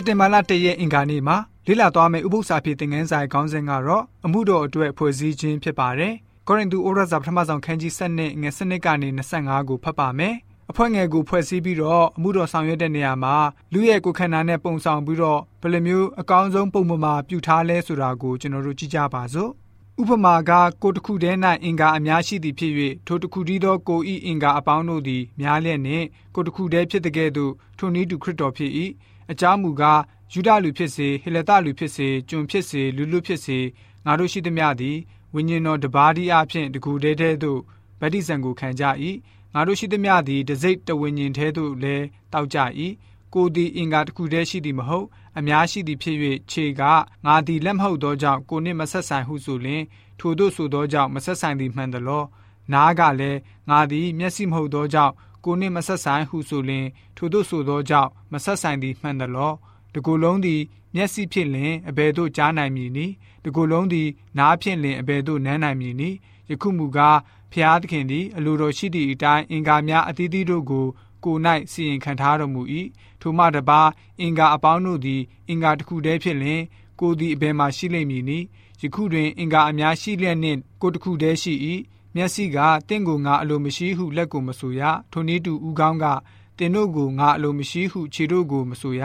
က်တင်ဘာလ၁ရက်အင်္ဂါနေ့မှာလေ့လာသွားမယ့်ဥပုသ္စာဖြစ်သင်ခန်းစာရဲ့ခေါင်းစဉ်ကတော့အမှုတော်အတွက်ဖွဲ့စည်းခြင်းဖြစ်ပါတယ်။ကောရိန္သုဩရစာပထမဆုံးခန်းကြီး7နဲ့ငွေ7ကနေ25ကိုဖတ်ပါမယ်။အဖွဲ့ငယ်ကိုဖွဲ့စည်းပြီးတော့အမှုတော်ဆောင်ရွက်တဲ့နေရာမှာလူရဲ့ကိုယ်ခန္ဓာနဲ့ပုံဆောင်ပြီးတော့ဘယ်လိုမျိုးအကောင်းဆုံးပုံမှန်မှာပြုထားလဲဆိုတာကိုကျွန်တော်တို့ကြည့်ကြပါစို့။ဥပမာကကိုတစ်ခုတည်း၌အင်္ဂါအများရှိသည်ဖြစ်၍ထိုတစ်ခုတည်းသောကိုဤအင်္ဂါအပေါင်းတို့သည်များလျက်နှင့်ကိုတစ်ခုတည်းဖြစ်တဲ့ကဲ့သို့ထိုနည်းတူခရစ်တော်ဖြစ်၏ အကြောင်းမူကားယူဒလူဖြစ်စေဟေလသလူဖြစ်စေကျွန်ဖြစ်စေလူလူဖြစ်စေငါတို့ရှိသမျှသည်ဝိညာဉ်တော်တပါးဒီအဖြစ်တကူတည်းတည်းသို့ဗတ္တိဇံကိုခံကြ၏ငါတို့ရှိသမျှသည်တစိတ်တဝိညာဉ်သေးသို့လည်းတောက်ကြ၏ကိုသည်အင်္ဂါတစ်ခုတည်းရှိသည်မဟုတ်အများရှိသည်ဖြစ်၍ခြေကငါသည်လက်မဟုတ်သောကြောင့်ကိုနှင့်မဆက်ဆိုင်ဟုဆိုလျှင်ထိုတို့ဆိုသောကြောင့်မဆက်ဆိုင်သည်မှန်သလောနားကလည်းငါသည်မျက်စိမဟုတ်သောကြောင့် ကိုနှင့်မဆက်ဆိုင်ဟုဆိုလျှင် ထိုတို့ဆိုသောကြောင့်မဆက်ဆိုင်သည်မှန်သလောတကူလုံးသည်မျက်စိဖြစ်လင်အဘယ်သို့ကြားနိုင်မည်နည်းတကူလုံးသည်နားဖြစ်လင်အဘယ်သို့နမ်းနိုင်မည်နည်းယခုမူကားဖျားသခင်သည်အလိုတော်ရှိသည့်အတိုင်းအင်္ဂါများအသီးသီးတို့ကိုကို၌စီရင်ခံထားတော်မူ၏ထိုမှတပါအင်္ဂါအပေါင်းတို့သည်အင်္ဂါတစ်ခုတည်းဖြစ်လင်ကိုသည်အဘယ်မှရှိလိမ့်မည်နည်းယခုတွင်အင်္ဂါအများရှိလျက်နှင့်ကိုတစ်ခုတည်းရှိ၏ မျက်စိကတင့်ကိုငါအလိုမရှိဟုလက်ကိုမဆိုရထိုနည်းတူဥကောင်းကတင်တို့ကိုငါအလိုမရှိဟုခြေတို့ကိုမဆိုရ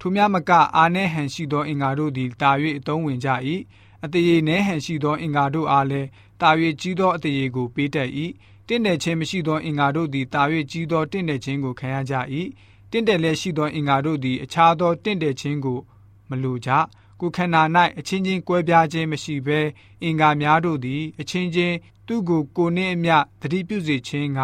ထိုများမကအာနှဲဟန်ရှိသောအင်္ဂါတို့သည်တာ၍အသုံးဝင်ကြ၏အတရေနှဲဟန်ရှိသောအင်္ဂါတို့အားလည်းတာ၍ကြီးသောအတရေကိုပေးတတ်၏တင့်တယ်ခြင်းမရှိသောအင်္ဂါတို့သည်တာ၍ကြီးသောတင့်တယ်ခြင်းကိုခံရကြ၏တင့်တယ်လည်းရှိသောအင်္ဂါတို့သည်အခြားသောတင့်တယ်ခြင်းကိုမလိုကြကိုခန္ဓာ၌အချင်းချင်းကွဲပြားခြင်းမရှိဘဲအင်္ဂါများတို့သည်အချင်းချင်း သူ့ကိုကိုနှင့်အမျှတတိပြုစေခြင်းက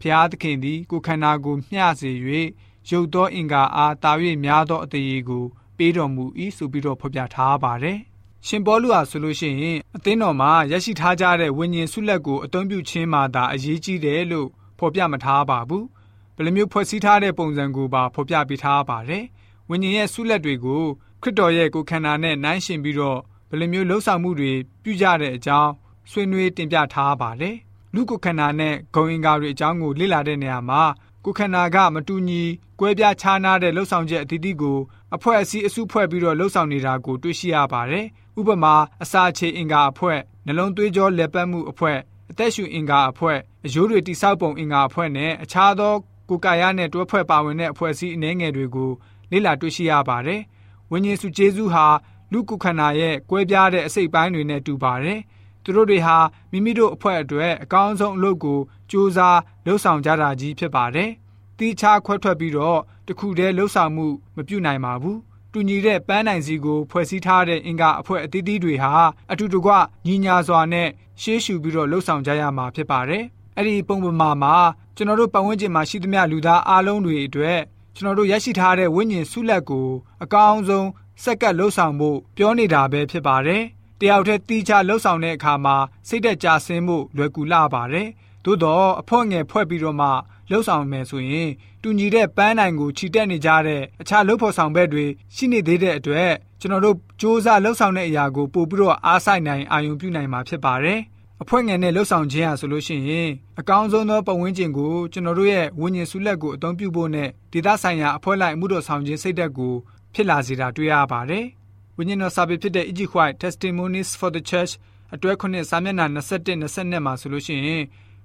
ဖျားသခင်သည် ကိုခန္ဓာကိုမျှစေ၍ရုပ်သောအင်္ဂါအားတာ၍များသောအတရေကို ပေးတော်မူ၏ဆိုပြီးတော့ဖော်ပြထားပါတယ်။ရှင်ပေါလုဟာဆိုလို့ရှိရင်အသင်းတော်မှာရရှိထားကြတဲ့ဝိညာဉ်ဆုလက်ကိုအသုံးပြုခြင်းမှာသာအရေးကြီးတယ်လို့ဖော်ပြမထားပါဘူး။ဘယ်လိုမျိုးဖွဲ့စည်းထားတဲ့ပုံစံကိုပါဖော်ပြပေးထားပါတယ်။ဝိညာဉ်ရဲ့ဆုလက်တွေကိုခရစ်တော်ရဲ့ကိုယ်ခန္ဓာနဲ့နှိုင်းယှဉ်ပြီးတော့ဘယ်လိုမျိုးလှုပ်ဆောင်မှုတွေပြုကြတဲ့အကြောင်း ဆွေးနွေးတင်ပြထားပါတယ်။လူကိုယ်ခန္ဓာနဲ့ဂုံအင်္ဂါတွေအကြောင်းကိုလေ့လာတဲ့နေရာမှာကိုယ်ခန္ဓာကမတူညီကွဲပြားခြားနားတဲ့လှုပ်ဆောင်ချက်အသီးသီးကိုအဖွဲ့အစည်းအစုဖွဲ့ပြီးတော့လှုပ်ဆောင်နေတာကိုတွေ့ရှိရပါတယ်။ဥပမာအစာချေအင်္ဂါအဖွဲ့နှလုံးသွေးကြောလက်ပတ်မှုအဖွဲ့အသက်ရှူအင်္ဂါအဖွဲ့အယိုးတွေတိဆောက်ပုံအင်္ဂါအဖွဲ့နဲ့အခြားသောကိုယ်ကာယနဲ့တွဲဖွဲ့ပါဝင်တဲ့အဖွဲ့အစည်းအနည်းငယ်တွေကိုလေ့လာတွေ့ရှိရပါတယ်။ဝိညာဉ်စုကျေးဇူးဟာလူကုခန္ဓာရဲ့ကွဲပြားတဲ့အစိတ်ပိုင်းတွေနဲ့တူပါတယ်။ သူတို့တွေဟာမိမိတို့အဖွဲ့အတွက်အကောင်းဆုံးအလုပ်ကိုစူးစမ်းလှုပ်ဆောင်ကြတာကြီးဖြစ်ပါတယ်။တီးခြားခွဲထွက်ပြီးတော့တခုတည်းလှုပ်ဆောင်မှုမပြုနိုင်ပါဘူး။တူညီတဲ့ပန်းနိုင်စီကိုဖွဲ့စည်းထားတဲ့အင်္ဂါအဖွဲ့အသီးသီးတွေဟာအတူတကွညီညာစွာနဲ့ရှေးရှုပြီးတော့လှုပ်ဆောင်ကြရမှာဖြစ်ပါတယ်။အဲ့ဒီပုံပမာမှာကျွန်တော်တို့ပတ်ဝန်းကျင်မှာရှိသမျှလူသားအားလုံးတွေအတွက်ကျွန်တော်တို့ရရှိထားတဲ့ဝိညာဉ်ဆုလက်ကိုအကောင်းဆုံးစက်ကပ်လှုပ်ဆောင်ဖို့ပြောနေတာပဲဖြစ်ပါတယ်။ တယောက်တည်းတီးခြားလှုပ်ဆောင်တဲ့အခါမှာစိတ်သက်ကြဆင်းဖို့လွယ်ကူလာပါတယ်။သို့တော့အဖို့ငယ်ဖွဲ့ပြီးတော့မှလှုပ်ဆောင်မယ်ဆိုရင်တူညီတဲ့ပန်းနိုင်ကိုခြိတက်နေကြတဲ့အခြားလှုပ်ဖို့ဆောင်ဘက်တွေရှိနေသေးတဲ့အတွက်ကျွန်တော်တို့စ조사လှုပ်ဆောင်တဲ့အရာကိုပို့ပြီးတော့အားဆိုင်နိုင်အာရုံပြုနိုင်မှာဖြစ်ပါတယ်။အဖွဲ့ငယ်နဲ့လှုပ်ဆောင်ခြင်းဟာဆိုလို့ရှိရင်အကောင်းဆုံးသောပတ်ဝန်းကျင်ကိုကျွန်တော်တို့ရဲ့ဝိညာဉ်စုလက်ကိုအသုံးပြုဖို့နဲ့ဒေသဆိုင်ရာအဖွဲ့လိုက်မှုတော်ဆောင်ခြင်းစိတ်ဓာတ်ကိုဖြစ်လာစေတာတွေ့ရပါတယ်။ ဝိညာဉ်တော်စာပေဖြစ်တဲ့ E.G. White Testimonies for the Church အတွဲ9စာမျက်နှာ21 22မှာဆိုလို့ရှိရင်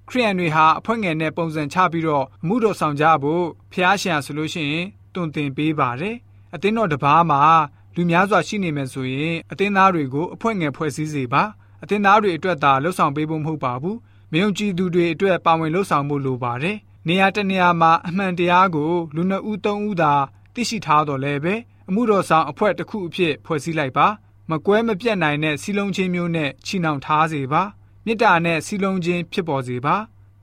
ခရိယန်တွေဟာအဖွဲ့ငယ်နဲ့ပုံစံချပြီးတော့အမှုတော်ဆောင်ကြဖို့ဖျားရှင်ဆိုလို့ရှိရင်တွင်တင်ပေးပါတယ်။အသင်းတော်တစ်ပါးမှာလူများစွာရှိနေမယ်ဆိုရင်အသင်းသားတွေကိုအဖွဲ့ငယ်ဖွဲ့စည်းစေပါ။အသင်းသားတွေအတွက်သာလှုပ်ဆောင်ပေးဖို့မဟုတ်ပါဘူး။မယုံကြည်သူတွေအတွက်ပါဝင်လှုပ်ဆောင်ဖို့လိုပါတယ်။နေရာတနေရာမှာအမှန်တရားကိုလူနှစ်ဦးသုံးဦးသာသိရှိထားတော်လဲပဲ အမှုတော်ဆောင်အဖွဲ့တစ်ခုအဖြစ်ဖွဲ့စည်းလိုက်ပါ။မကွဲမပြတ်နိုင်တဲ့စီလုံးချင်းမျိုးနဲ့ချီနှောင်ထားစေပါ။မေတ္တာနဲ့စီလုံးခြင်းဖြစ်ပေါ်စေပါ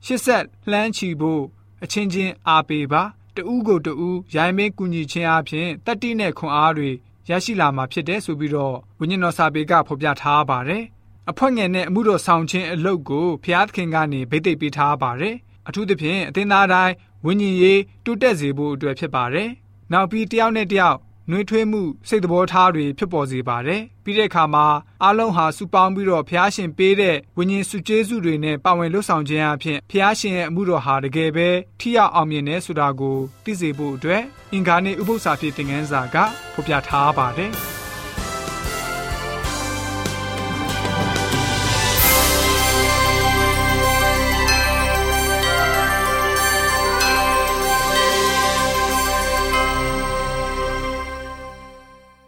ရှစ်ဆက်လှမ်းချီဖို့အချင်းချင်းအားပေးပါတူးကိုတူးရိုင်းမင်းကူညီခြင်းအပြင်တတ္တိနဲ့ခွန်အားတွေရရှိလာမှာဖြစ်တယ်ဆိုပြီးတော့ဝိညာဉ်တော်စာပေကဖော်ပြထားပါတယ်အဖွဲ့ငယ်နဲ့အမှုတော်ဆောင်ခြင်းအလုပ်ကိုဖျားသခင်ကနေဗိသိက်ပေးထားပါတယ်အထူးသဖြင့်အသင်းသားတိုင်းဝိညာဉ်ရေးတိုးတက်စေဖို့အတွက်ဖြစ်ပါတယ်နောက်ပြီးတယောက်နဲ့တယောက် နှွေးထွေးမှုစိတ်သဘောထားတွေဖြစ်ပေါ်စေပါတယ်။ပြီးတဲ့အခါမှာအားလုံးဟာစုပေါင်းပြီးတော့ဖျားရှင်ပေးတဲ့ဝိညာဉ်စုကျေးဇူးတွေနဲ့ပါဝင်လှုပ်ဆောင်ခြင်းအပြင်ဖျားရှင်ရဲ့အမှုတော်ဟာတကယ်ပဲထိရောက်အောင်မြင်တယ်ဆိုတာကိုသိစေဖို့အတွက်အင်္ဂါနေ့ဥပုသ္စာဖြစ်တဲ့ငန်းစာကဖော်ပြထားပါတယ်။